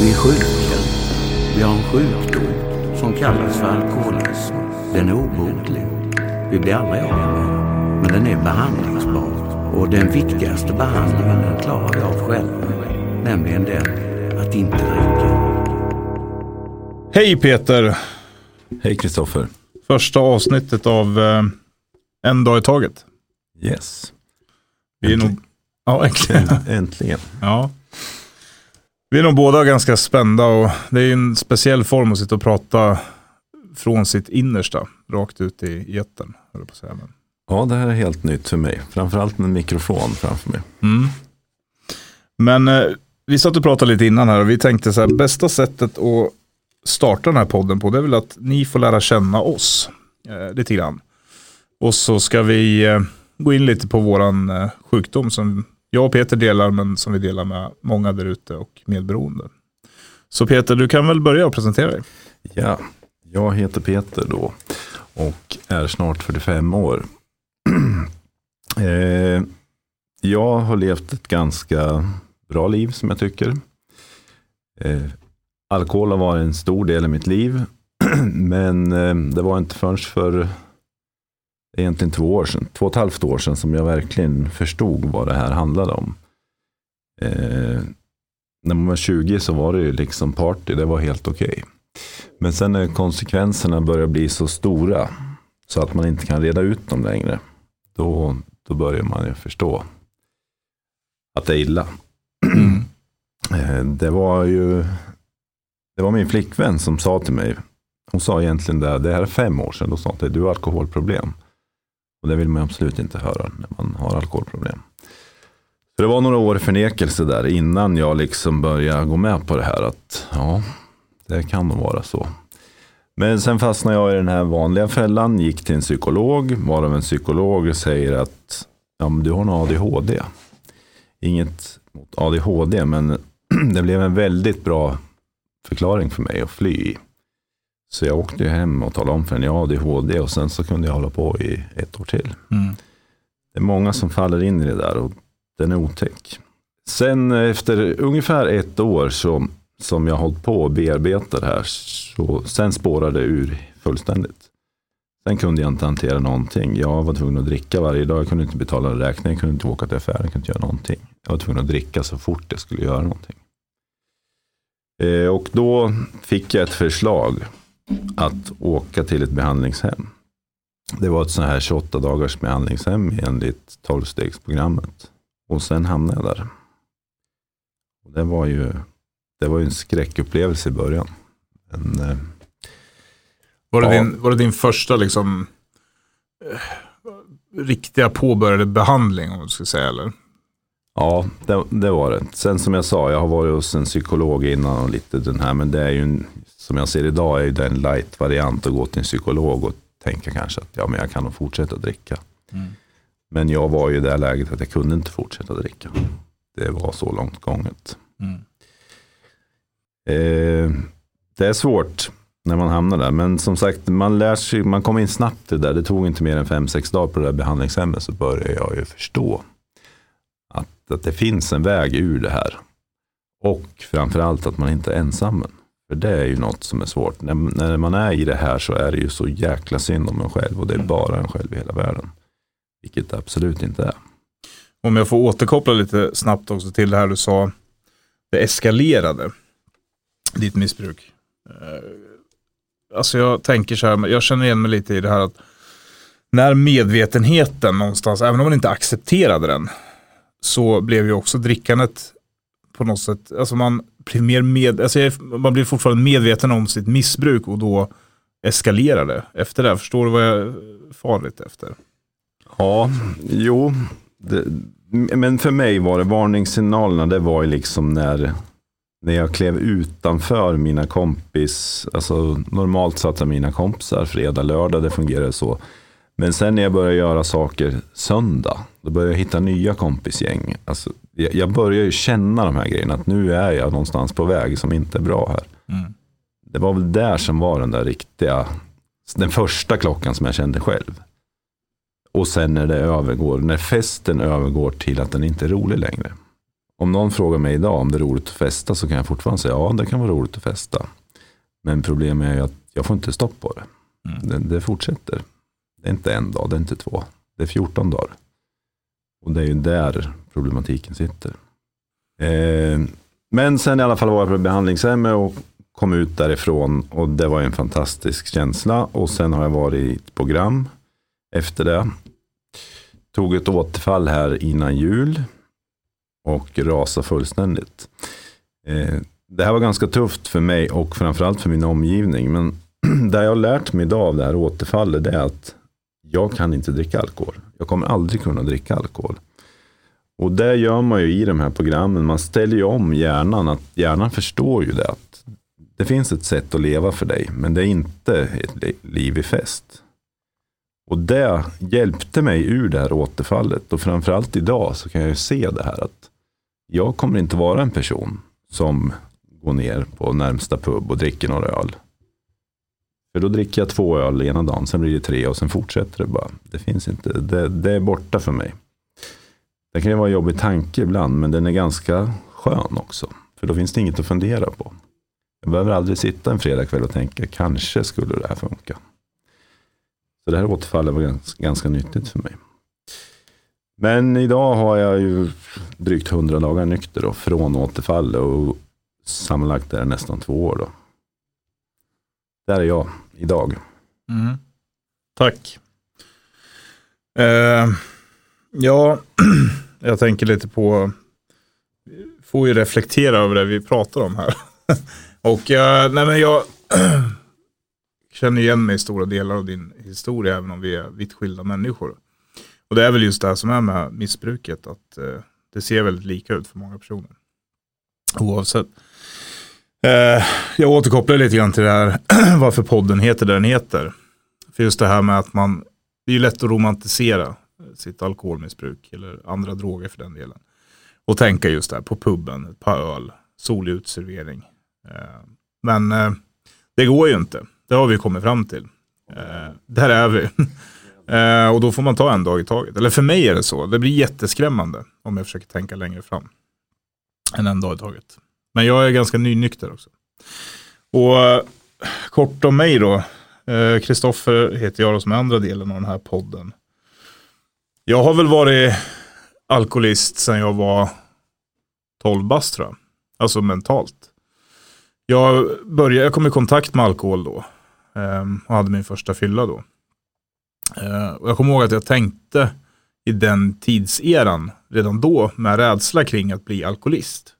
Vi är sjuka. Vi har en sjukdom som kallas för alkoholism. Den är obotlig. Vi blir aldrig av med den. Men den är behandlingsbar. Och den viktigaste behandlingen den klarar vi av själva. Nämligen den att inte dricka. Hej Peter! Hej Kristoffer. Första avsnittet av eh, En dag i taget. Yes. Vi är nog... Ja, äntligen. Äntligen. Ja. Vi är nog båda ganska spända och det är en speciell form att sitta och prata från sitt innersta, rakt ut i. Men- Ja, det här är helt nytt för mig. Framförallt med en mikrofon framför mig. Mm. Men eh, vi satt och pratade lite innan här och vi tänkte så här, bästa sättet att starta den här podden på det är väl att ni får lära känna oss eh, lite grann. Och så ska vi eh, gå in lite på våran eh, sjukdom som jag och Peter delar men som vi delar med många där ute och medberoende. Så Peter, du kan väl börja och presentera dig. Ja, jag heter Peter då och är snart 45 år. eh, jag har levt ett ganska bra liv som jag tycker. Eh, alkohol har varit en stor del i mitt liv. Men eh, det var inte förrän för egentligen två år sedan, två och ett halvt år sedan som jag verkligen förstod vad det här handlade om. Eh, när man var 20 så var det ju liksom party, det var helt okej. Men sen när konsekvenserna börjar bli så stora så att man inte kan reda ut dem längre, då, då börjar man ju förstå att det är illa. Eh, Det var ju det var min flickvän som sa till mig, hon sa egentligen det, det här är fem år sedan, då sa hon att du har alkoholproblem. Och det vill man absolut inte höra när man har alkoholproblem. Så det var några år i förnekelse där innan jag liksom började gå med på det här att ja, det kan nog vara så. Men sen fastnade jag i den här vanliga fällan, gick till en psykolog, varav en psykolog säger att ja, men du har nog ADHD. Inget mot ADHD, men det blev en väldigt bra förklaring för mig att fly i. Så jag åkte hem och talade om för henne, jag har ADHD och sen så kunde jag hålla på i ett år till. Det är många som faller in i det där och den är otäck. Sen efter ungefär ett år så, som jag hållit på och bearbetat det här, så sen spårade det ur fullständigt. Sen kunde jag inte hantera någonting. Jag var tvungen att dricka varje dag. Jag kunde inte betala räkningar, jag kunde inte åka till affären, jag kunde inte göra någonting. Jag var tvungen att dricka så fort jag skulle göra någonting. Eh, och då fick jag ett förslag att åka till ett behandlingshem. Det var ett sånt här 28 dagars behandlingshem enligt 12-stegsprogrammet. Och sen hamnade jag där. Och det var ju det var ju en skräckupplevelse i början. Men, eh, Var det, Ja. din, var det din första liksom eh, riktiga påbörjade behandling om man ska säga eller? ja, det, det var det. Sen som jag sa, jag har varit hos en psykolog innan och lite den här. Men det är ju, en, som jag ser idag, är ju det en light-variant att gå till en psykolog och tänka kanske att ja, men jag kan nog fortsätta dricka. Men jag var ju i det läget att jag kunde inte fortsätta dricka. Det var så långt gånget. Eh, det är svårt när man hamnar där. Men som sagt, man lär sig, man kommer in snabbt i det där. Det tog inte mer än fem sex dagar på det där behandlingshemmet så började jag ju förstå att, att det finns en väg ur det här. Och framförallt att man inte är ensam. För det är ju något som är svårt. När, när man är i det här så är det ju så jäkla synd om en själv och det är bara en själv i hela världen. Vilket det absolut inte är. Om jag får återkoppla lite snabbt också till det här du sa, det eskalerade, ditt missbruk. Eh, alltså jag tänker så här, jag känner igen mig lite i det här att när medvetenheten någonstans, även om man inte accepterade den, så blev ju också drickandet på något sätt, alltså man blir mer med, alltså jag man blir fortfarande medveten om sitt missbruk och då eskalerar det efter det. Förstår du vad jag far lite efter? Ja, jo. Det, men för mig var det varningssignalerna, det var ju liksom när, när jag klev utanför mina kompis, alltså normalt satt jag mina kompisar fredag, lördag, det fungerade så. Men sen när jag började göra saker söndag, då började jag hitta nya kompisgäng. Alltså, jag, jag började ju känna de här grejerna, att nu är jag någonstans på väg som inte är bra här. Det var väl där som var den där riktiga, den första klockan som jag kände själv. Och sen när det övergår, när festen övergår till att den inte är rolig längre. Om någon frågar mig idag om det är roligt att festa så kan jag fortfarande säga ja det kan vara roligt att festa. Men problemet är ju att jag får inte stopp på det. Mm. Det, det fortsätter. Det är inte en dag, det är inte två. Det är 14 dagar. Och det är ju där problematiken sitter. Eh, men sen i alla fall var jag på behandlingshemmet och kom ut därifrån och det var en fantastisk känsla. Och sen har jag varit i ett program efter det. Tog ett återfall här innan jul och rasade fullständigt. Eh, det här var ganska tufft för mig och framförallt för min omgivning. Men det jag har lärt mig idag av det här återfallet är att jag kan inte dricka alkohol. Jag kommer aldrig kunna dricka alkohol. Och det gör man ju i de här programmen. Man ställer ju om hjärnan. Att hjärnan förstår ju det. Att det finns ett sätt att leva för dig. Men det är inte ett liv i fest. Och det hjälpte mig ur det här återfallet. Och framförallt idag så kan jag ju se det här. att Jag kommer inte vara en person som går ner på närmsta pub och dricker några öl. För då dricker jag två öl ena dagen, sen blir det tre och sen fortsätter det bara. Det finns inte, det, det är borta för mig. Det kan ju vara en jobbig tanke ibland, men den är ganska skön också. För då finns det inget att fundera på. Jag behöver aldrig sitta en fredagkväll och tänka, kanske skulle det här funka. Så det här återfallet var ganska, ganska nyttigt för mig. Men idag har jag ju drygt 100 dagar nykter då, från återfallet. och sammanlagt är det nästan två år. Då. Där är jag idag. Mm. Tack. Eh, ja, jag tänker lite på, får ju reflektera över det vi pratar om här. Och jag, nej men jag känner igen mig i stora delar av din historia, även om vi är vitt skilda människor. Och det är väl just det här som är med missbruket, att eh, det ser väldigt lika ut för många personer. Oavsett. Eh, jag återkopplar lite grann till det här varför podden heter det den heter. För just det här med att man, det är ju lätt att romantisera sitt alkoholmissbruk eller andra droger för den delen. Och tänka just där på puben, ett par öl, solig utservering. Eh, men eh, det går ju inte. Det har vi kommit fram till. Eh, där är vi. Eh, och då får man ta en dag i taget. Eller för mig är det så. Det blir jätteskrämmande om jag försöker tänka längre fram. Än en dag i taget. Men jag är ganska nynykter också. Och eh, kort om mig då. Eh, Kristoffer heter jag då som är andra delen av den här podden. Jag har väl varit alkoholist sedan jag var 12 bast tror jag. Alltså mentalt. Jag, började, jag kom i kontakt med alkohol då. Ehm, och hade min första fylla då. Eh, och jag kommer ihåg att jag tänkte i den tidseran redan då med rädsla kring att bli alkoholist.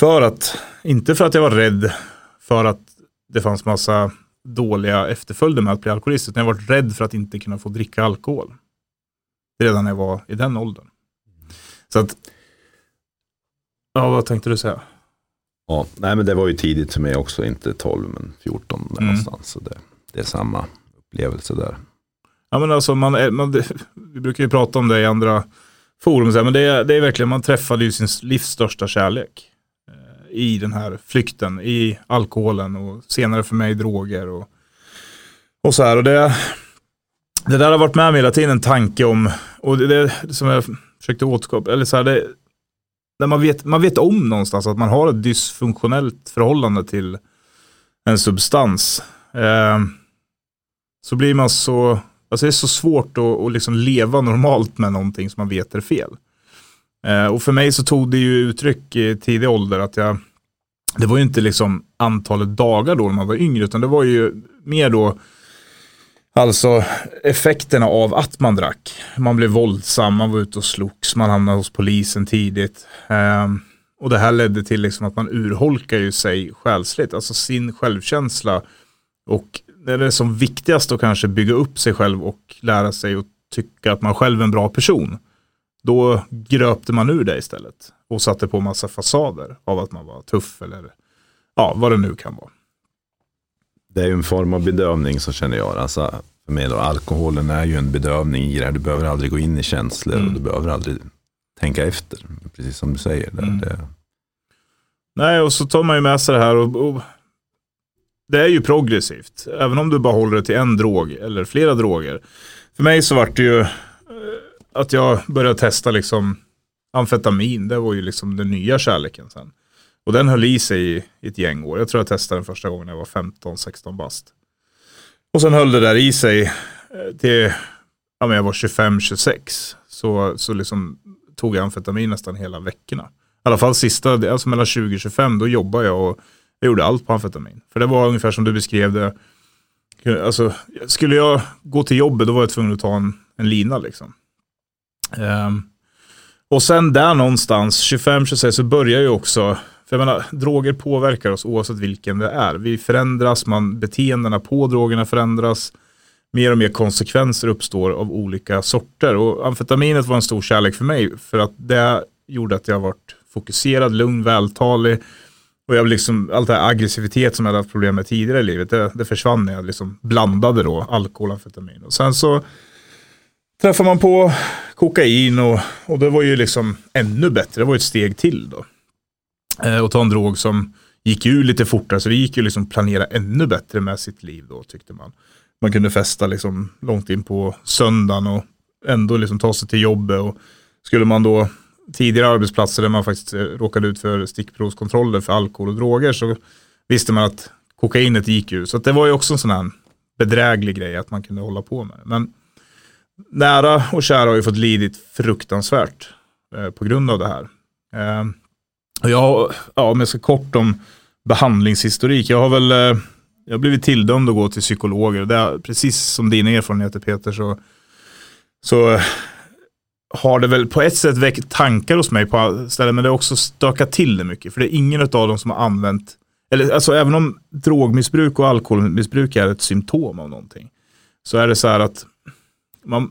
För att, inte för att jag var rädd för att det fanns massa dåliga efterföljder med att bli alkoholist, utan jag var rädd för att inte kunna få dricka alkohol. Redan när jag var i den åldern. Så att, ja vad tänkte du säga? Ja, nej men det var ju tidigt för mig också, inte 12 men 14 där Mm. någonstans. Så det, det är samma upplevelse där. Ja men alltså man, man vi brukar ju prata om det i andra forum, men det är, det är verkligen, man träffade ju sin livs största kärlek. I den här flykten, i alkoholen och senare för mig droger och, och så här. Och det, det där har varit med mig hela tiden, en tanke om, och det, det som jag försökte återkoppla, eller så här, det, där man vet, man vet om någonstans att man har ett dysfunktionellt förhållande till en substans. Eh, så blir man så, alltså det är så svårt att, att liksom leva normalt med någonting som man vet är fel. Eh, och för mig så tog det ju uttryck i tidig ålder att jag, det var ju inte liksom antalet dagar då när man var yngre, utan det var ju mer då Alltså effekterna av att man drack. Man blev våldsam, man var ute och slogs, man hamnade hos polisen tidigt. Ehm, och det här ledde till liksom att man urholkar ju sig själsligt, alltså sin självkänsla. Och det är det som viktigast att kanske bygga upp sig själv och lära sig att tycka att man själv är en bra person. Då gröpte man ur det istället och satte på massa fasader av att man var tuff eller ja, vad det nu kan vara. Det är ju en form av bedövning så känner jag. Alltså, för mig då, alkoholen är ju en bedövning i det här. Du behöver aldrig gå in i känslor Mm. och du behöver aldrig tänka efter. Precis som du säger. Det, Mm. det, Nej, och så tar man ju med sig det här och, och det är ju progressivt. Även om du bara håller det till en drog eller flera droger. För mig så vart det ju att jag började testa liksom amfetamin, det var ju liksom den nya kärleken sen. Och den höll i sig i, ett gäng år. Jag tror jag testade den första gången när jag var 15-16 bast. Och sen höll det där i sig eh, till, ja men jag var 25-26. Så, så liksom tog jag amfetamin nästan hela veckorna. I alla fall sista, alltså mellan 20-25, då jobbade jag och jag gjorde allt på amfetamin. För det var ungefär som du beskrev det. Alltså, skulle jag gå till jobbet då var jag tvungen att ta en, en lina liksom. Ehm, och sen där någonstans, 25-26, så börjar ju också, för jag menar, droger påverkar oss oavsett vilken det är. Vi förändras, man, beteendena på drogerna förändras. Mer och mer konsekvenser uppstår av olika sorter. Och amfetaminet var en stor kärlek för mig, för att det gjorde att jag varit fokuserad, lugn, vältalig. Och jag liksom, allt det här aggressivitet som jag hade haft problem med tidigare i livet, det, det försvann när jag liksom blandade då alkohol och amfetamin. Och sen så träffade man på kokain och, och det var ju liksom ännu bättre, det var ett steg till då. Eh, och ta en drog som gick ur lite fortare, så det gick ju liksom planera ännu bättre med sitt liv då tyckte man. Man kunde festa liksom långt in på söndagen och ändå liksom ta sig till jobbet. Och skulle man då tidigare arbetsplatser där man faktiskt eh, råkade ut för stickprovskontroller för alkohol och droger så visste man att kokainet gick ur. Så det var ju också en sån här bedräglig grej att man kunde hålla på med. Men nära och kära har ju fått lidit fruktansvärt eh, på grund av det här. Eh, och jag, ja, om jag ska kort om behandlingshistorik. Jag har väl eh, jag har blivit tilldömd att gå till psykologer. Det är, precis som dina erfarenheter Peter så, så eh, har det väl på ett sätt väckt tankar hos mig på ställen, men det har också stökat till det mycket. För det är ingen av dem som har använt, eller alltså även om drogmissbruk och alkoholmissbruk är ett symptom av någonting, så är det så här att man,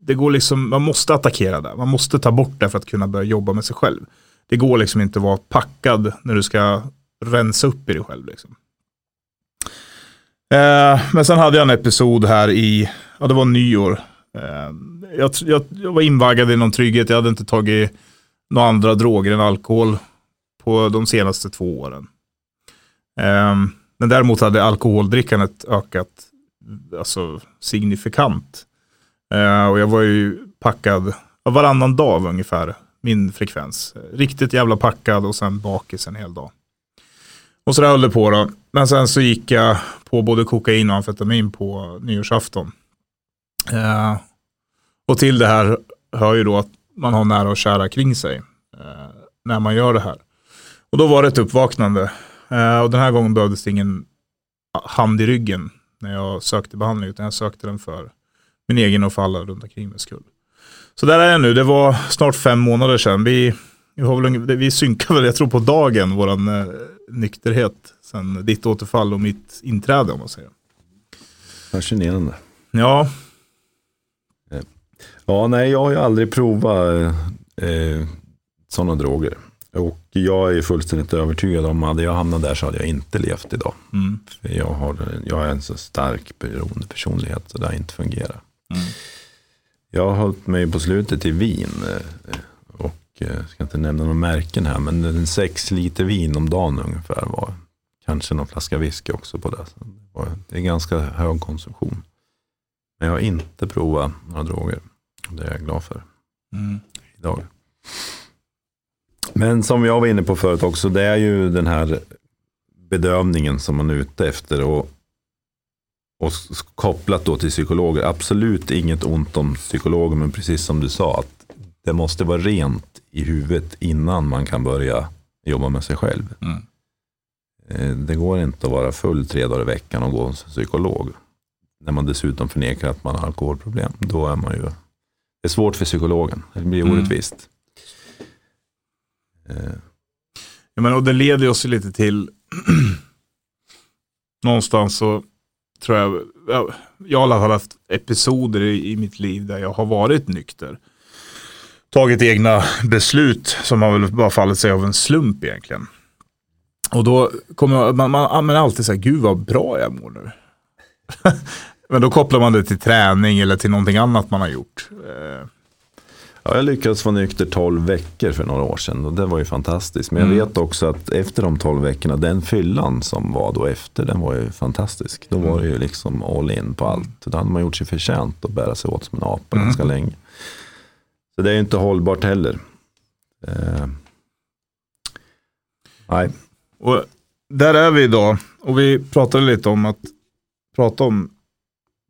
det går liksom, man måste attackera det. Man måste ta bort det för att kunna börja jobba med sig själv. Det går liksom inte att vara packad när du ska rensa upp i dig själv. Liksom. Eh, men sen hade jag en episod här i, ja det var nyår. Eh, jag, jag, jag, var invaggad i någon trygghet, jag hade inte tagit några andra droger än alkohol på de senaste två åren. Eh, men däremot hade alkoholdrickandet ökat alltså, signifikant. Eh, och jag var ju packad varannan dag ungefär, min frekvens. Riktigt jävla packad och sen bakis en hel dag. Och så där höll det på då. Men sen så gick jag på både kokain och amfetamin på nyårsafton. Eh, och till det här hör ju då att man har nära och kära kring sig eh, när man gör det här. Och då var det ett uppvaknande. Eh, och den här gången behövdes det ingen hand i ryggen när jag sökte behandling, utan jag sökte den för min egen och för alla runt omkring mig skull. Så där är jag nu, det var snart fem månader sedan. Vi, vi, har väl, vi synkar väl, jag tror på dagen, våran eh, nykterhet sen ditt återfall och mitt inträde om man säger. Fascinerande. Ja. Eh, ja, nej, jag har ju aldrig provat eh, sådana droger. Och jag är fullständigt övertygad om att hade jag hamnat där så hade jag inte levt idag. Mm. För jag, har, jag är en så stark beroende personlighet så det har inte fungerat. Mm. Jag har hållit mig på slutet i vin. Eh, och jag eh, ska inte nämna några märken här. Men en sex liter vin om dagen ungefär var. Kanske någon flaska whisky också på det. det är ganska hög konsumtion. Men jag har inte provat några droger. Det är jag glad för. Mm. Idag. Men som jag var inne på förut också, det är ju den här bedömningen som man är ute efter. Och, och kopplat då till psykologer, absolut inget ont om psykologer, men precis som du sa, att det måste vara rent i huvudet innan man kan börja jobba med sig själv. Mm. Eh, det går inte att vara full tre dagar i veckan och gå hos psykolog. När man dessutom förnekar att man har alkoholproblem. Då är man ju, det är svårt för psykologen, det blir mm. orättvist. Eh. Ja, men, och det leder oss lite till någonstans så tror jag, jag, jag har i alla fall haft episoder i, i, mitt liv där jag har varit nykter. Tagit egna beslut som har väl bara fallit sig av en slump egentligen. Och då kommer man, man, man alltid säga, gud vad bra jag mår nu. Men då kopplar man det till träning eller till någonting annat man har gjort. Eh, Ja, jag lyckades vara nykter 12 veckor för några år sedan och det var ju fantastiskt. Men jag mm. vet också att efter de 12 veckorna, den fyllan som var då efter, den var ju fantastisk. Då var det ju liksom all in på allt. Då hade man gjort sig förtjänt att bära sig åt som en apa mm. ganska länge. Så det är ju inte hållbart heller. Eh, nej, Och där är vi idag. Och vi pratade lite om att prata om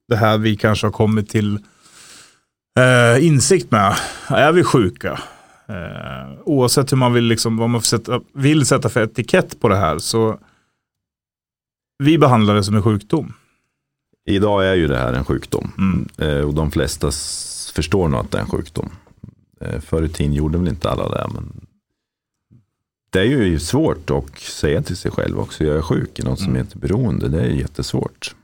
det här vi kanske har kommit till eh, insikt med. Är vi sjuka? Eh, oavsett hur man vill, liksom, vad man sätta, vill sätta för etikett på det här så vi behandlar det som en sjukdom. idag är ju det här en sjukdom. Mm. Eh, och de flesta förstår nog att det är en sjukdom. Eh, förr i tiden gjorde väl inte alla det. Men det är ju svårt att säga till sig själv också. Jag är sjuk i något som Mm. heter beroende. Det är jättesvårt.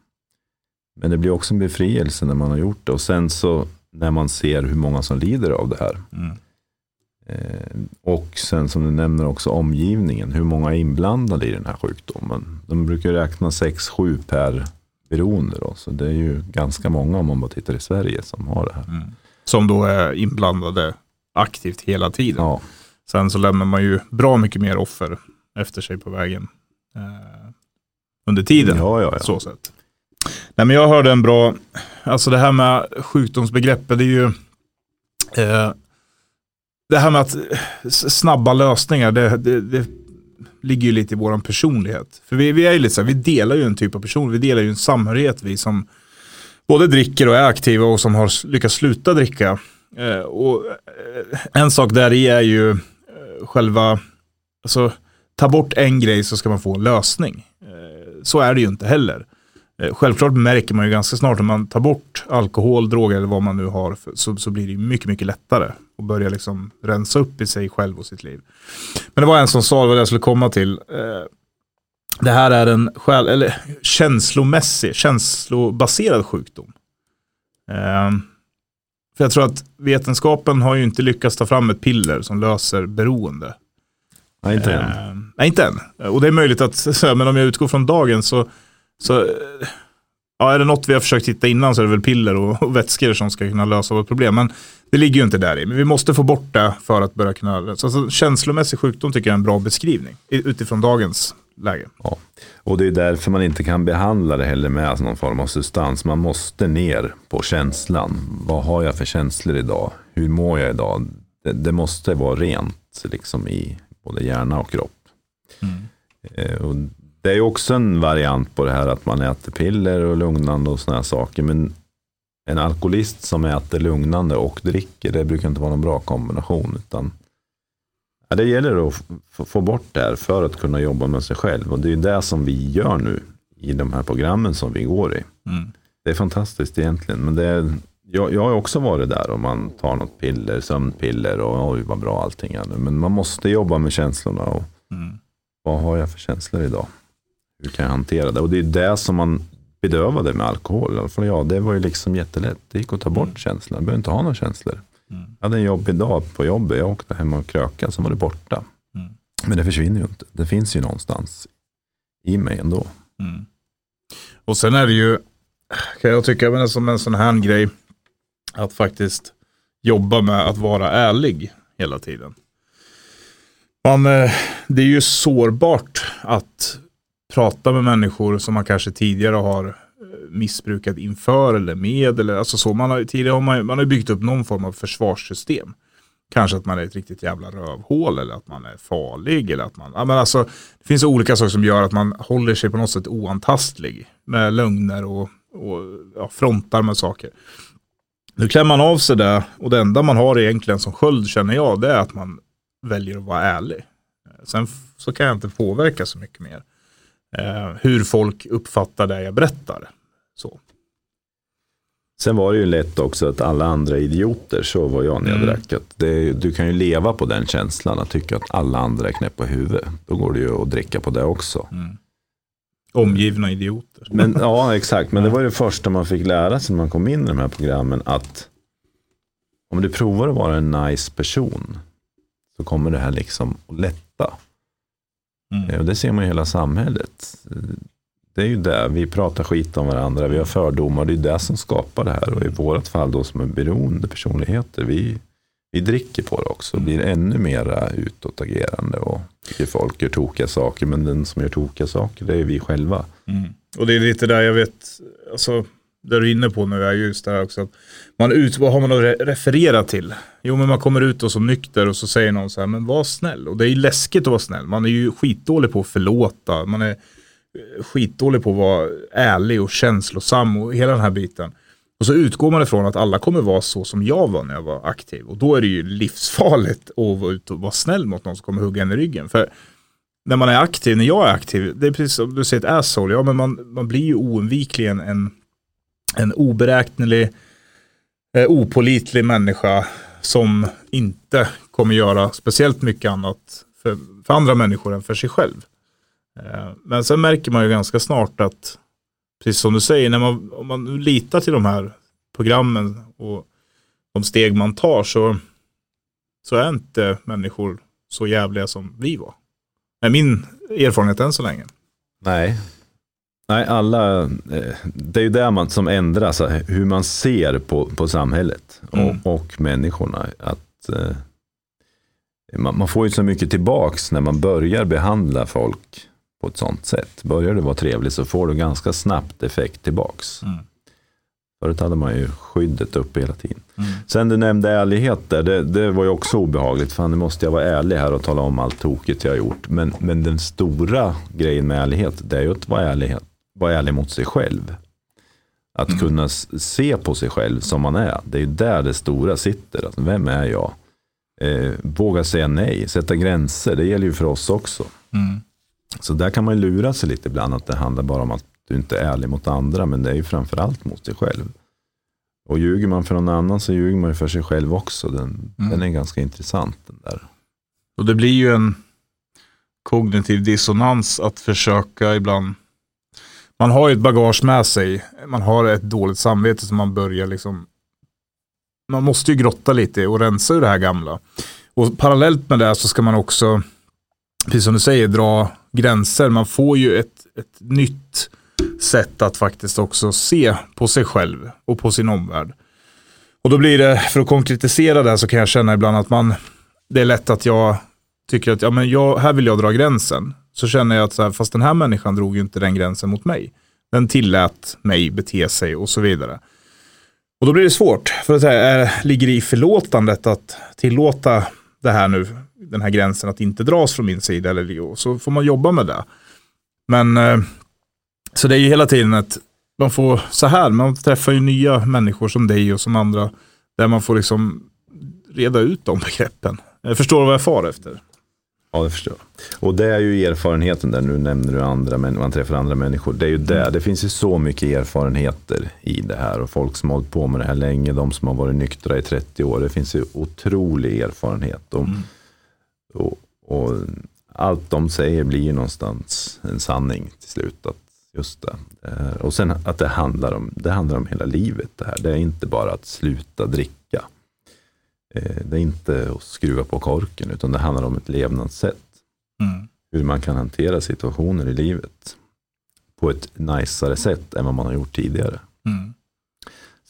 Men det blir också en befrielse när man har gjort det. Och sen så när man ser hur många som lider av det här. Mm. Eh, och sen som du nämner också omgivningen. Hur många är inblandade i den här sjukdomen. De brukar räkna 6-7 per beroende. Då, så det är ju ganska många om man bara tittar i Sverige som har det här. Mm. Som då är inblandade aktivt hela tiden. Ja, Sen så lämnar man ju bra mycket mer offer efter sig på vägen eh, under tiden. ja, ja. ja. Så sätt. Nej, men jag hörde en bra, alltså det här med sjukdomsbegreppet, det är ju eh, det här med att snabba lösningar, det, det, det ligger ju lite i vår personlighet. För vi, vi är ju lite så här, vi delar ju en typ av person, vi delar ju en samhörighet, vi som både dricker och är aktiva och som har lyckats sluta dricka. Eh, och eh, en sak där i är ju eh, själva, alltså ta bort en grej så ska man få en lösning. Eh, så är det ju inte heller. Eh, Självklart märker man ju ganska snart när man tar bort alkohol, droger eller vad man nu har så, så blir det mycket, mycket lättare att börja liksom rensa upp i sig själv och sitt liv. Men det var en som sa, vad jag skulle komma till, eh, det här är en själ, eller känslomässig, känslobaserad sjukdom. Eh, för jag tror att vetenskapen har ju inte lyckats ta fram ett piller som löser beroende. Nej, inte än. Eh, nej, inte än. Och det är möjligt att, men om jag utgår från dagen så, så ja, är det något vi har försökt hitta innan så är det väl piller och, och vätskor som ska kunna lösa vårt problem. Men det ligger ju inte där i. Men vi måste få bort det för att börja kunna, så alltså, känslomässig sjukdom tycker jag är en bra beskrivning utifrån dagens läge. Ja. Och det är därför man inte kan behandla det heller med någon form av substans. Man måste ner på känslan. Vad har jag för känslor idag? Hur mår jag idag? Det, det måste vara rent liksom i både hjärna och kropp. Eh, och det är ju också en variant på det här att man äter piller och lugnande och sådana här saker. Men en alkoholist som äter lugnande och dricker, det brukar inte vara någon bra kombination. Utan ja, det gäller att få bort det här för att kunna jobba med sig själv. Och det är det som vi gör nu i de här programmen som vi går i. Mm. Det är fantastiskt egentligen. Men det är, jag, jag har också varit där om man tar något piller, sömnpiller och oj vad bra allting är nu. Men man måste jobba med känslorna och Mm. vad har jag för känslor idag? Hur kan jag hantera det? Och det är det som man bedövade med alkohol. I alla fall det var ju liksom jättelätt. Det gick att ta bort känslorna. Jag behöver inte ha några känslor. Mm. Jag hade en jobbig dag på jobbet. Jag åkte hem och krökade, så var det borta. Mm. Men det försvinner ju inte. Det finns ju någonstans i mig ändå. Mm. Och sen är det ju, kan jag tycka, men som en sån här grej, att faktiskt jobba med att vara ärlig hela tiden. Man, eh, det är ju sårbart att prata med människor som man kanske tidigare har eh, missbrukat inför eller med. Eller, alltså så, man har, tidigare har man, man har byggt upp någon form av försvarssystem. Kanske att man är ett riktigt jävla rövhål eller att man är farlig. Eller att man, ja, men alltså, det finns olika saker som gör att man håller sig på något sätt oantastlig. Med lögner och, och ja, frontar med saker. Nu klämmer man av sig det och det enda man har egentligen som sköld känner jag det är att man väljer att vara ärlig. Sen så kan jag inte påverka så mycket mer. Eh, hur folk uppfattar det jag berättar. Så. Sen var det ju lätt också att alla andra är idioter, så var jag när jag Mm. drack. Det, du kan ju leva på den känslan, att tycka att alla andra är knäppa huvudet. Då går det ju att dricka på det också. Omgivna idioter. Men, ja, exakt. Men det var ju det första man fick lära sig när man kom in i de här programmen. Att om du provar att vara en nice person så kommer det här liksom att lätta. Mm. Eh, Och det ser man i hela samhället. Det är ju det, vi pratar skit om varandra, vi har fördomar, det är det som skapar det här. Och i vårt fall då som är beroende personligheter, vi, vi dricker på det också. Blir ännu mera utåtagerande och tycker folk gör tokiga saker. Men den som gör tokiga saker, det är vi själva. Mm. Och det är lite där jag vet, alltså, det du är inne på nu är just det här också. Att man ut, vad har man att referera till? Jo men man kommer ut och så nykter och så säger någon så här, men var snäll. Och det är ju läskigt att vara snäll. Man är ju skitdålig på att förlåta. Man är eh, skitdålig på att vara ärlig och känslosam och hela den här biten. Och så utgår man ifrån att alla kommer vara så som jag var när jag var aktiv. Och då är det ju livsfarligt att vara ute och vara snäll mot någon som kommer hugga en i ryggen. För när man är aktiv, när jag är aktiv, det är precis som du säger ett asshole, ja men man, man blir ju oundvikligen en, en oberäknelig, eh, opolitlig människa som inte kommer göra speciellt mycket annat för, för andra människor än för sig själv. Eh, men sen märker man ju ganska snart att, precis som du säger, när man, om man litar till de här programmen och de steg man tar så, så är inte människor så jävliga som vi var är min erfarenhet än så länge. Nej, Nej, alla, eh, det är ju det man, som ändras, hur man ser på, på samhället och, mm. och människorna. Att, eh, man, man, får ju så mycket tillbaks när man börjar behandla folk på ett sånt sätt. Börjar du vara trevlig så får du ganska snabbt effekt tillbaks. Mm. Förut hade man ju skyddet uppe hela tiden. Mm. Sen du nämnde ärlighet där, det, det, var ju också obehagligt. Fan, nu måste jag vara ärlig här och tala om allt tokigt jag har gjort. Men, men den stora grejen med ärlighet, det är ju att vara ärlig, vara ärlig mot sig själv. Att mm. kunna se på sig själv som man är. Det är ju där det stora sitter. Alltså, vem är jag? Eh, våga säga nej, sätta gränser. Det gäller ju för oss också. Mm. Så där kan man lura sig lite ibland. Att det handlar bara om att du inte är ärlig mot andra, men det är ju framförallt mot sig själv. Och ljuger man för någon annan så ljuger man ju för sig själv också. Den, mm. den är ganska intressant den där. Och det blir ju en kognitiv dissonans att försöka ibland. Man har ju ett bagage med sig. Man har ett dåligt samvete som man börjar liksom. Man måste ju grotta lite och rensa ur det här gamla. Och parallellt med det så ska man också, precis som du säger, dra gränser. Man får ju ett, ett nytt sätt att faktiskt också se på sig själv och på sin omvärld. Och då blir det, för att konkretisera det så kan jag känna ibland att man, det är lätt att jag tycker att ja, men jag, här vill jag dra gränsen. Så känner jag att så här, fast den här människan drog ju inte den gränsen mot mig. Den tillät mig bete sig och så vidare. Och då blir det svårt, för att säga, ligger det i förlåtandet att tillåta det här nu, den här gränsen att inte dras från min sida, eller så får man jobba med det. Men eh, så det är ju hela tiden att man får så här, man träffar ju nya människor som dig och som andra. Där man får liksom reda ut de begreppen. Jag förstår vad jag far efter. Ja, det förstår jag. Och det är ju erfarenheten där, nu nämner du andra, men man träffar andra människor. Det är ju det, mm. det finns ju så mycket erfarenheter i det här och folk som har hållit på med det här länge, de som har varit nyktra i 30 år, det finns ju otrolig erfarenhet. Och, mm. och, och allt de säger blir någonstans en sanning till slut. Att Just det. Eh, och sen att det handlar, om, det handlar om hela livet. Det, här. det är inte bara att sluta dricka. Eh, det är inte att skruva på korken, utan det handlar om ett levnadssätt. Mm. Hur man kan hantera situationer i livet på ett najsare sätt än vad man har gjort tidigare. Mm.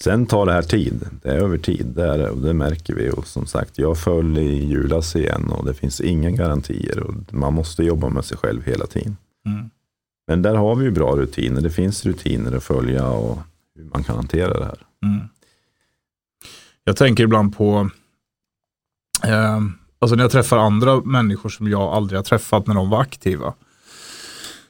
Sen tar det här tid. Det är över tid. Det, är, och det märker vi. Och som sagt, jag föll i julas igen och det finns inga garantier. Och man måste jobba med sig själv hela tiden. Mm. Men där har vi ju bra rutiner. Det finns rutiner att följa och hur man kan hantera det här. Mm. Jag tänker ibland på, eh, alltså när jag träffar andra människor som jag aldrig har träffat när de var aktiva.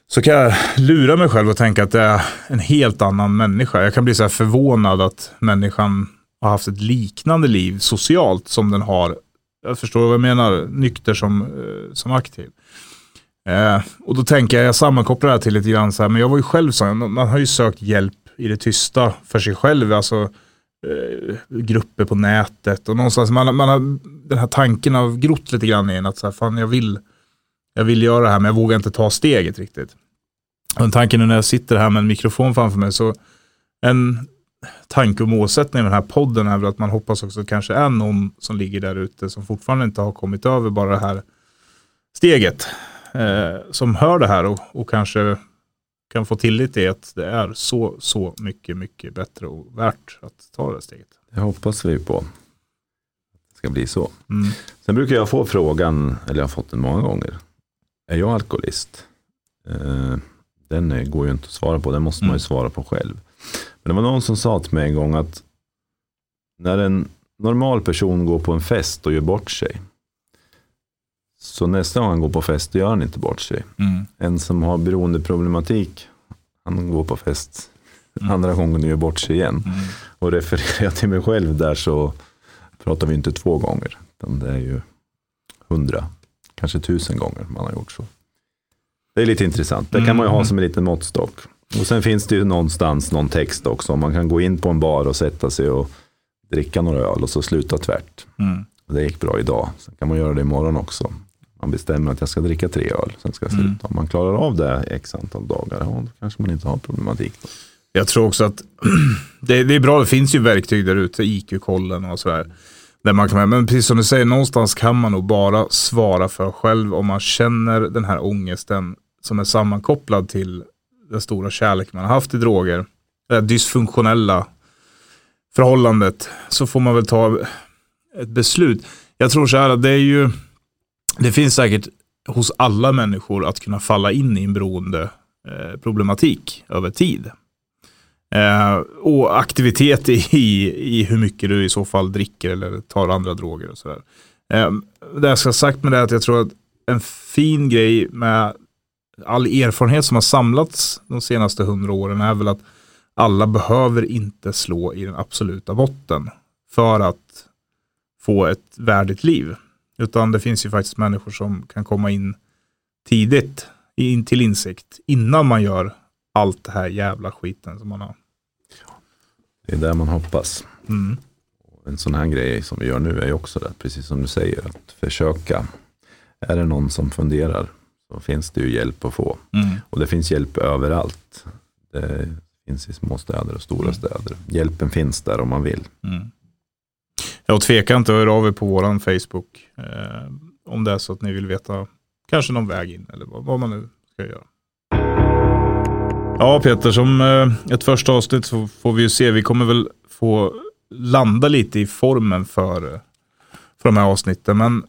Så kan jag lura mig själv och tänka att det är en helt annan människa. Jag kan bli så här förvånad att människan har haft ett liknande liv socialt som den har, jag förstår vad jag menar, nykter som, eh, som aktiv. Eh, och då tänker jag, jag sammankopplar det här till lite grann så här, men jag var ju själv så, man har ju sökt hjälp i det tysta för sig själv, alltså eh, grupper på nätet och någonstans, man, man har, den här tanken har grott lite grann i en att så här, fan jag vill, jag vill göra det här men jag vågar inte ta steget riktigt. Och den tanken nu när jag sitter här med en mikrofon framför mig så en tanke och målsättning med den här podden är väl att man hoppas också att kanske är någon som ligger där ute som fortfarande inte har kommit över bara det här steget eh, som hör det här och, och kanske kan få tillit till att det är så, så mycket, mycket bättre och värt att ta det steget. Det hoppas vi på. Det ska bli så. Mm. Sen brukar jag få frågan, eller jag har fått den många gånger. Är jag alkoholist? Eh, den går ju inte att svara på, den måste man ju mm. svara på själv. Men det var någon som sa till mig en gång att när en normal person går på en fest och gör bort sig. Så nästa gång han går på fest, då gör han inte bort sig. Mm. En som har beroendeproblematik, han går på fest andra gången och gör bort sig igen. Mm. Och refererar jag till mig själv där så pratar vi inte två gånger. Utan det är ju hundra, kanske tusen gånger man har gjort så. Det är lite intressant. Det kan man ju ha Mm. som en liten måttstock. Och sen finns det ju någonstans någon text också. Man kan gå in på en bar och sätta sig och dricka några öl och så sluta tvärt. Mm. Det gick bra idag. Sen kan man göra det imorgon också. Man bestämmer att jag ska dricka tre öl, sen ska jag sluta. Mm. Om man klarar av det x antal dagar, ja, då kanske man inte har problematik. Då. Jag tror också att det, det är bra, det finns ju verktyg där ute, IQ-kollen och sådär. Där man kan, men precis som du säger, någonstans kan man nog bara svara för själv om man känner den här ångesten som är sammankopplad till den stora kärlek man har haft i droger. Det här dysfunktionella förhållandet. Så får man väl ta ett beslut. Jag tror så här att det är ju, det finns säkert hos alla människor att kunna falla in i en beroende eh, problematik över tid. Eh, och aktivitet i, i hur mycket du i så fall dricker eller tar andra droger och sådär. Eh, det jag ska ha sagt med det är att jag tror att en fin grej med all erfarenhet som har samlats de senaste hundra åren är väl att alla behöver inte slå i den absoluta botten för att få ett värdigt liv. Utan det finns ju faktiskt människor som kan komma in tidigt in till insikt innan man gör allt det här jävla skiten som man har. Det är där man hoppas. Mm. En sån här grej som vi gör nu är ju också det, precis som du säger, att försöka. Är det någon som funderar så finns det ju hjälp att få. Mm. Och det finns hjälp överallt. Det finns i små städer och stora städer. Hjälpen finns där om man vill. Jag tvekar inte att höra av er på vår Facebook. Eh, om det är så att ni vill veta kanske någon väg in eller vad, vad man nu ska göra. Ja Peter, som eh, ett första avsnitt så får vi ju se. Vi kommer väl få landa lite i formen för, eh, för de här avsnitten. Men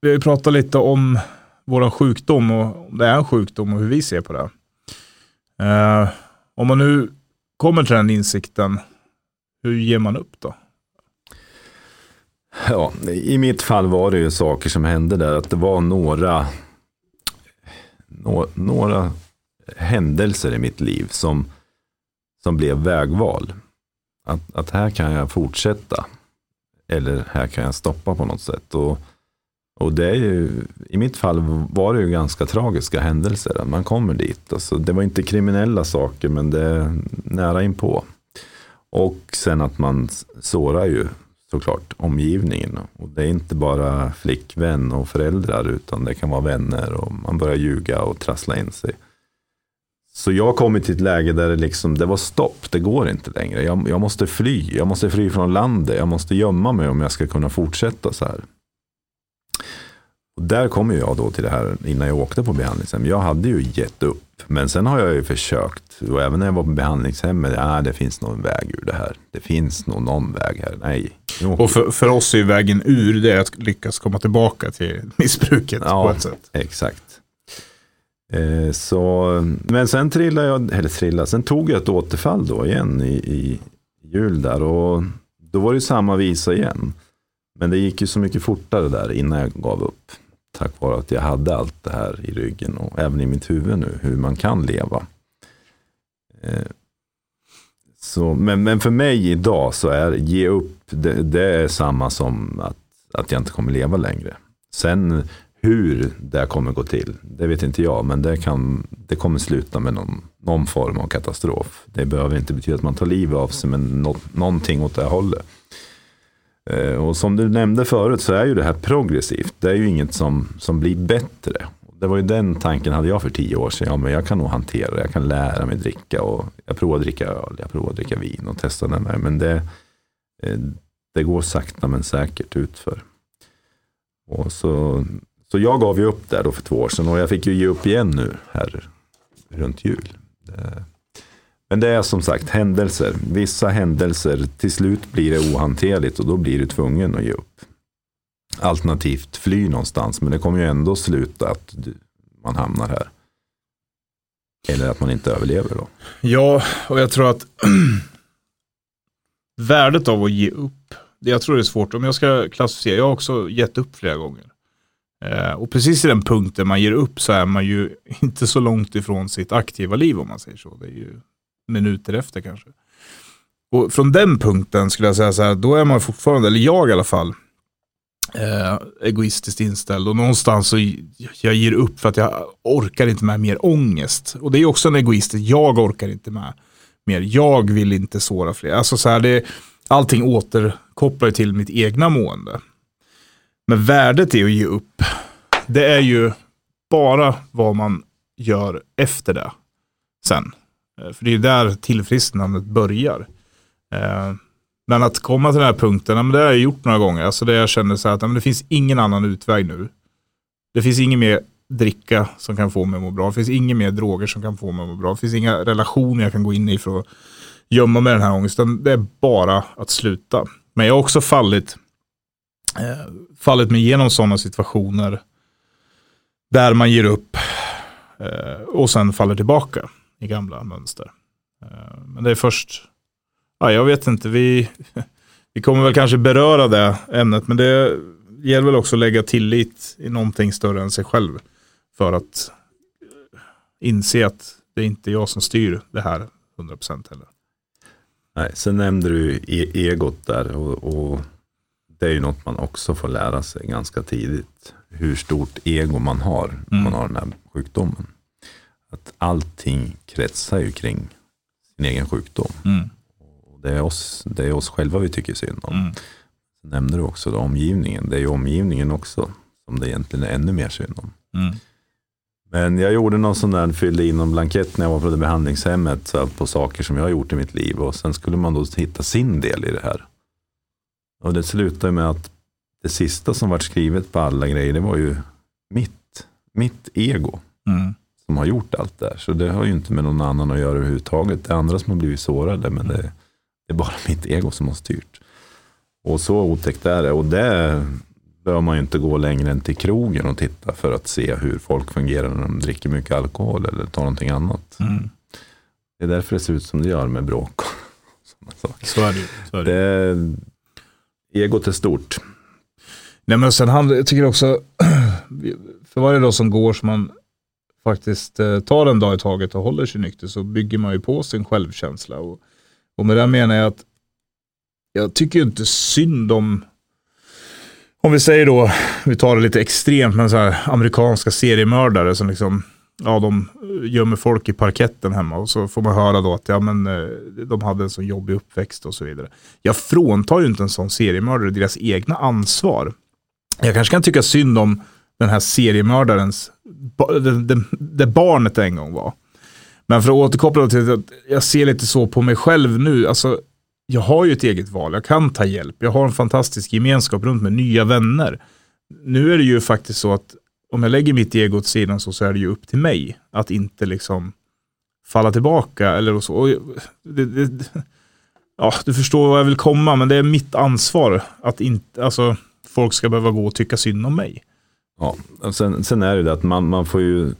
vi har ju pratat lite om vår sjukdom och om det är en sjukdom och hur vi ser på det. Eh, om man nu kommer till den insikten, hur ger man upp då? Ja, I mitt fall var det ju saker som hände där. Att det var några, no, några händelser i mitt liv som, som blev vägval. Att, att här kan jag fortsätta. Eller här kan jag stoppa på något sätt. Och, och det är ju, i mitt fall var det ju ganska tragiska händelser. Att man kommer dit. Alltså, det var inte kriminella saker men det är nära inpå. Och sen att man sårar ju såklart omgivningen. Och det är inte bara flickvän och föräldrar utan det kan vara vänner och man börjar ljuga och trassla in sig. Så jag kom till ett läge där det, liksom, det var stopp, det går inte längre. Jag, jag måste fly, jag måste fly från landet, jag måste gömma mig om jag ska kunna fortsätta så här. Och där kommer jag då till det här innan jag åkte på behandlingshem. Jag hade ju gett upp. Men sen har jag ju försökt. Och även när jag var på behandlingshemmet. Ja, det finns nog en väg ur det här. Det finns nog någon väg här. Nej. Och för, för oss är vägen ur det att lyckas komma tillbaka till missbruket Ja. på ett sätt. Exakt. Eh, så, men sen trillade jag, eller trillade, sen tog jag ett återfall då igen i, i jul där och då var det samma visa igen. Men det gick ju så mycket fortare där innan jag gav upp. Tack vare att jag hade allt det här i ryggen och även i mitt huvud nu, hur man kan leva. Eh, så, men, men för mig idag så är ge upp, det, det är samma som att, att jag inte kommer leva längre. Sen hur det kommer gå till, det vet inte jag, men det, kan, det kommer sluta med någon, någon form av katastrof. Det behöver inte betyda att man tar livet av sig, men nå, någonting åt det hållet. Eh, och som du nämnde förut så är ju det här progressivt. Det är ju inget som, som blir bättre. Det var ju den tanken hade jag för tio år sedan. Ja, men jag kan nog hantera det. Jag kan lära mig dricka. Och jag provar att dricka öl. Jag provar att dricka vin och testa den här. Men det, eh, det går sakta men säkert utför. Och så, så jag gav ju upp där då för två år sedan. Och jag fick ju ge upp igen nu här runt jul. Det, men det är som sagt händelser. Vissa händelser, till slut blir det ohanterligt och då blir du tvungen att ge upp. Alternativt fly någonstans, men det kommer ju ändå sluta att man hamnar här. Eller att man inte överlever då. Ja, och jag tror att värdet av att ge upp. Det jag tror det är svårt, om jag ska klassificera, jag har också gett upp flera gånger. Eh, och precis i den punkten man ger upp så är man ju inte så långt ifrån sitt aktiva liv om man säger så. Det är ju minuter efter kanske. Och från den punkten skulle jag säga så här, då är man fortfarande, eller jag i alla fall, eh, egoistiskt inställd och någonstans så jag ger upp för att jag orkar inte med mer ångest. Och det är också en egoistisk, jag orkar inte med mer, jag vill inte såra fler. Alltså så här, det, allting återkopplar till mitt egna mående. Men värdet är att ge upp. Det är ju bara vad man gör efter det sen. Eh, för det är där tillfrisknandet börjar. Eh, men att komma till den här punkten, det har jag gjort några gånger. Alltså det jag känner så här att det finns ingen annan utväg nu. Det finns ingen mer dricka som kan få mig att må bra. Det finns inga mer droger som kan få mig att må bra. Det finns inga relationer jag kan gå in i för att gömma mig den här ångesten. Det är bara att sluta. Men jag har också fallit, eh, fallit mig igenom sådana situationer där man ger upp eh, och sen faller tillbaka i gamla mönster. Eh, men det är först, ja, jag vet inte, vi, vi kommer väl kanske beröra det ämnet, men det gäller väl också att lägga tillit i någonting större än sig själv för att inse att det är inte jag som styr det här 100% heller. Nej, sen nämnde du e egot där och, och, det är ju något man också får lära sig ganska tidigt. Hur stort ego man har mm. när man har den här sjukdomen. Att allting kretsar ju kring sin egen sjukdom. Mm. Och det, är oss, det är oss själva vi tycker synd om. Mm. Så nämnde du också då, omgivningen. Det är ju omgivningen också som det egentligen är ännu mer synd om. Mm. Men jag gjorde någon sån där, fyllde in någon blankett när jag var på det behandlingshemmet så på saker som jag har gjort i mitt liv och sen skulle man då hitta sin del i det här. Och det slutade med att det sista som var skrivet på alla grejer, det var ju mitt, mitt ego. Mm. Som har gjort allt det här. Så det har ju inte med någon annan att göra överhuvudtaget. Det är andra som har blivit sårade, men det, det är bara mitt ego som har styrt. Och så otäckt är det. Och det behöver man ju inte gå längre än till krogen och titta för att se hur folk fungerar när de dricker mycket alkohol eller tar någonting annat. Mm. Det är därför det ser ut som det gör med bråk och sådana saker. Så är det, så är det. det egot är stort. Nej men sen handlar, jag tycker också, för varje dag som går som man faktiskt eh, tar en dag i taget och håller sig nykter så bygger man ju på sin självkänsla. Och, och med det menar jag att jag tycker inte synd om om vi säger då, vi tar det lite extremt, men så här amerikanska seriemördare som liksom, ja de eh, gömmer folk i parketten hemma och så får man höra då att ja men eh, de hade en så jobbig uppväxt och så vidare. Jag fråntar ju inte en sån seriemördare deras egna ansvar. Jag kanske kan tycka synd om den här seriemördarens, det, det, det barnet en gång var. Men för att återkoppla till att jag ser lite så på mig själv nu, alltså jag har ju ett eget val, jag kan ta hjälp, jag har en fantastisk gemenskap runt mig, nya vänner. Nu är det ju faktiskt så att om jag lägger mitt ego åt sidan så, så är det ju upp till mig att inte liksom falla tillbaka eller så. Och det, det, ja, du förstår vad jag vill komma, men det är mitt ansvar att inte, alltså, folk ska behöva gå och tycka synd om mig. Ja, sen, sen är det det att man, man får ju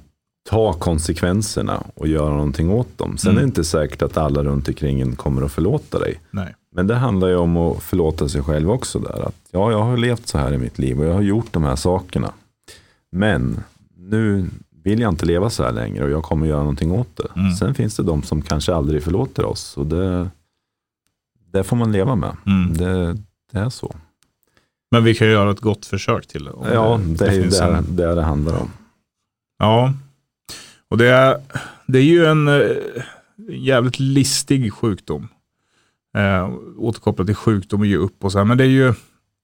ta konsekvenserna och göra någonting åt dem. Sen mm. är det inte säkert att alla runt omkring kommer att förlåta dig. Nej. Men det handlar ju om att förlåta sig själv också. där. Att, ja, jag har levt så här i mitt liv och jag har gjort de här sakerna. Men nu vill jag inte leva så här längre och jag kommer göra någonting åt det. Mm. Sen finns det de som kanske aldrig förlåter oss. Och det, det får man leva med. Mm. Det, det, är så. Men vi kan göra ett gott försök till det. Ja, det, det är ju det, det det handlar om. Ja, och det är, det är ju en eh, jävligt listig sjukdom. Eh, återkopplat till sjukdom och ge upp och så här. Men det är ju,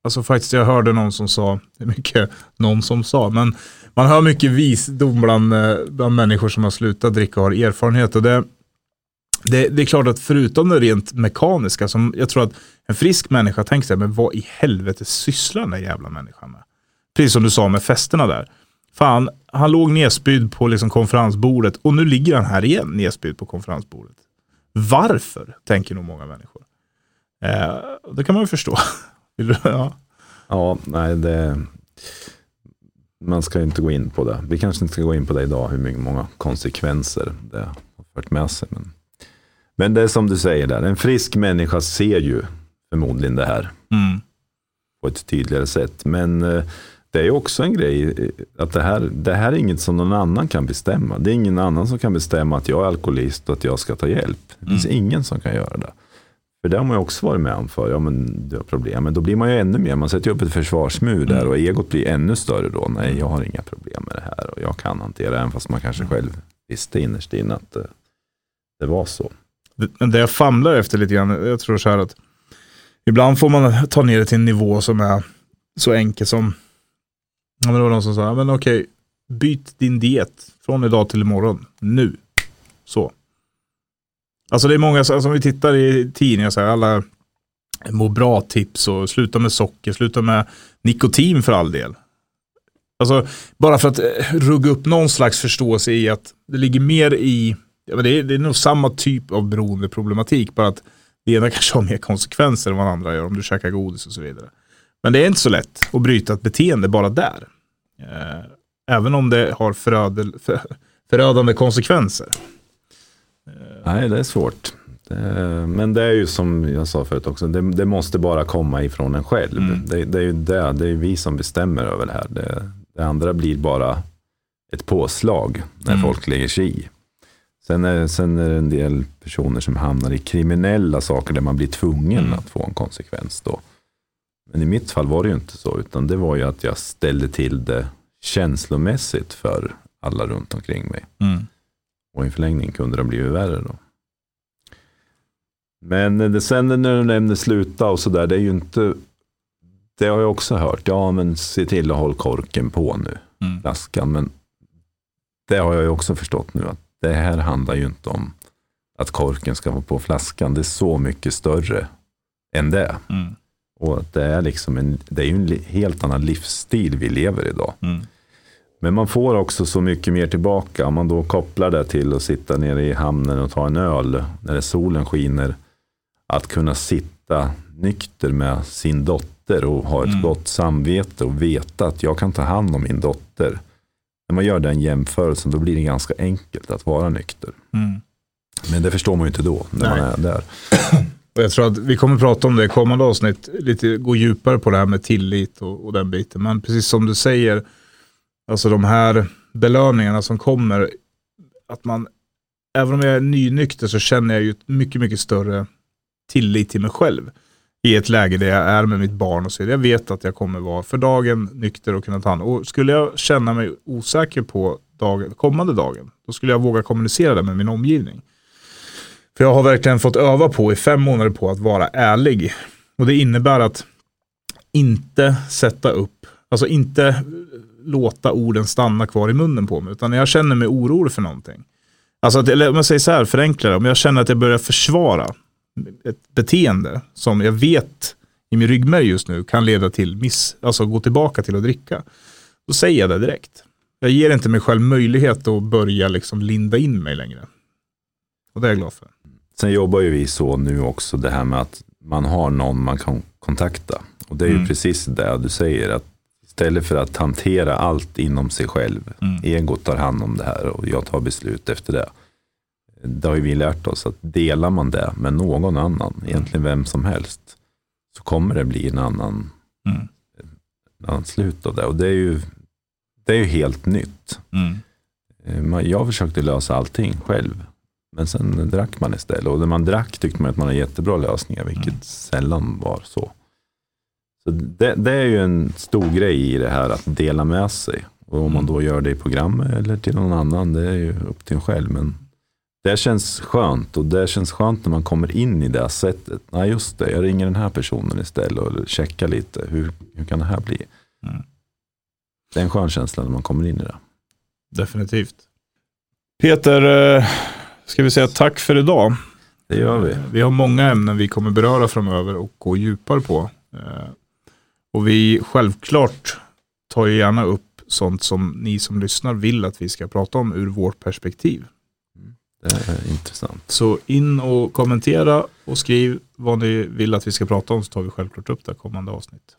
alltså faktiskt jag hörde någon som sa, det är mycket någon som sa, men man hör mycket visdom bland, eh, bland människor som har slutat dricka och har erfarenhet. Och det, det, det, är klart att förutom det rent mekaniska, som jag tror att en frisk människa tänker sig, men vad i helvete sysslar den där jävla människan med? Precis som du sa med festerna där. Fan, han låg nedspydd på liksom konferensbordet och nu ligger han här igen nedspydd på konferensbordet. Varför, tänker nog många människor. Eh, det kan man ju förstå. ja. ja, nej, det, man ska inte gå in på det. Vi kanske inte ska gå in på det idag, hur många konsekvenser det har fört med sig. Men, men det är som du säger där, en frisk människa ser ju förmodligen det här Mm. på ett tydligare sätt. Men eh, det är också en grej eh, att det här, det här är inget som någon annan kan bestämma. Det är ingen annan som kan bestämma att jag är alkoholist och att jag ska ta hjälp. Det finns ingen som kan göra det. För det har man ju också varit med om för. Ja, men du har problem. Men då blir man ju ännu mer. Man sätter upp ett försvarsmur där och egot blir ännu större då. Nej, jag har inga problem med det här och jag kan hantera det. Även fast man kanske själv visste innerst inne att det, det var så. Det- Men det jag famlar efter lite grann, jag tror så här att ibland får man ta ner det till en nivå som är så enkel som, ja men det var någon som sa, ja, men okej, byt din diet från idag till imorgon, nu. Så. Alltså det är många, som alltså, vi tittar i tidningar, så här, alla må bra tips och sluta med socker, sluta med nikotin för all del. Alltså bara för att eh, rugga upp någon slags förståelse i att det ligger mer i Ja, men det, är, det är nog samma typ av beroendeproblematik, bara att det ena kanske har mer konsekvenser än vad andra gör om du käkar godis och så vidare. Men det är inte så lätt att bryta ett beteende bara där. Eh, även om det har förödel, för, förödande konsekvenser. Nej, det är svårt. Men det är ju som jag sa förut också, det, det måste bara komma ifrån en själv. Mm. Det, det är ju det, det är vi som bestämmer över det här. Det, det andra blir bara ett påslag när Mm. folk lägger sig i. Sen är, sen är det en del personer som hamnar i kriminella saker där man blir tvungen Mm. att få en konsekvens då. Men i mitt fall var det ju inte så, utan det var ju att jag ställde till det känslomässigt för alla runt omkring mig. Och i en förlängning kunde det bli värre då. Men det, sen när du nämnde sluta och sådär, det är ju inte, det har jag också hört, ja men se till att hålla korken på nu, Mm. flaskan. Men det har jag ju också förstått nu, att det här handlar ju inte om att korken ska vara på flaskan, det är så mycket större än det. Mm. Och det är liksom en, det är ju en helt annan livsstil vi lever idag. Mm. Men man får också så mycket mer tillbaka om man då kopplar det till att sitta nere i hamnen och ta en öl när solen skiner. Att kunna sitta nykter med sin dotter och ha ett Mm. gott samvete och veta att jag kan ta hand om min dotter. När man gör den jämförelsen då blir det ganska enkelt att vara nykter. Mm. Men det förstår man ju inte då när Nej. man är där. Och jag tror att vi kommer prata om det i kommande avsnitt, lite gå djupare på det här med tillit och, och den biten. Men precis som du säger, alltså de här belöningarna som kommer, att man, även om jag är nynykter så känner jag ju mycket, mycket större tillit till mig själv i ett läge där jag är med mitt barn och så. Jag vet att jag kommer vara för dagen nykter och kunna ta hand Och skulle jag känna mig osäker på dagen, kommande dagen, då skulle jag våga kommunicera det med min omgivning. För jag har verkligen fått öva på i fem månader på att vara ärlig. Och det innebär att inte sätta upp, alltså inte låta orden stanna kvar i munnen på mig. Utan när jag känner mig orolig för någonting. Alltså att, eller om jag säger så här, förenklar det. Om jag känner att jag börjar försvara ett beteende som jag vet i min ryggmärg just nu kan leda till miss, alltså gå tillbaka till att dricka. Då säger jag det direkt. Jag ger inte mig själv möjlighet att börja liksom linda in mig längre. Och det är jag glad för. Sen jobbar ju vi så nu också, det här med att man har någon man kan kontakta. Och det är ju Mm. precis det du säger, att istället för att hantera allt inom sig själv, Mm. egot tar hand om det här och jag tar beslut efter det. Det har ju vi lärt oss att delar man det med någon annan, egentligen vem som helst, så kommer det bli en annan, Mm. en annan slut av det. Och det är ju, det är ju helt nytt. Mm. Eh, Jag försökte lösa allting själv. Men sen drack man istället. Och när man drack tyckte man att man hade jättebra lösningar, vilket Mm. sällan var så. Så det, det är ju en stor grej i det här att dela med sig. Och om man Mm. då gör det i programmet eller till någon annan, det är ju upp till en själv. Men det känns skönt och det känns skönt när man kommer in i det sättet. Nej just det, jag ringer den här personen istället och checkar lite. Hur, hur kan det här bli? Mm. Det är en skön känsla när man kommer in i det. Definitivt. Peter, eh, ska vi säga tack för idag. Det gör vi. Vi har många ämnen vi kommer beröra framöver och gå djupare på. Eh, Och vi självklart tar ju gärna upp sånt som ni som lyssnar vill att vi ska prata om ur vårt perspektiv. Det är intressant. Så in och kommentera och skriv vad ni vill att vi ska prata om så tar vi självklart upp det kommande avsnitt.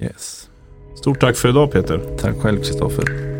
Yes. Stort tack för idag Peter. Tack själv Kristoffer.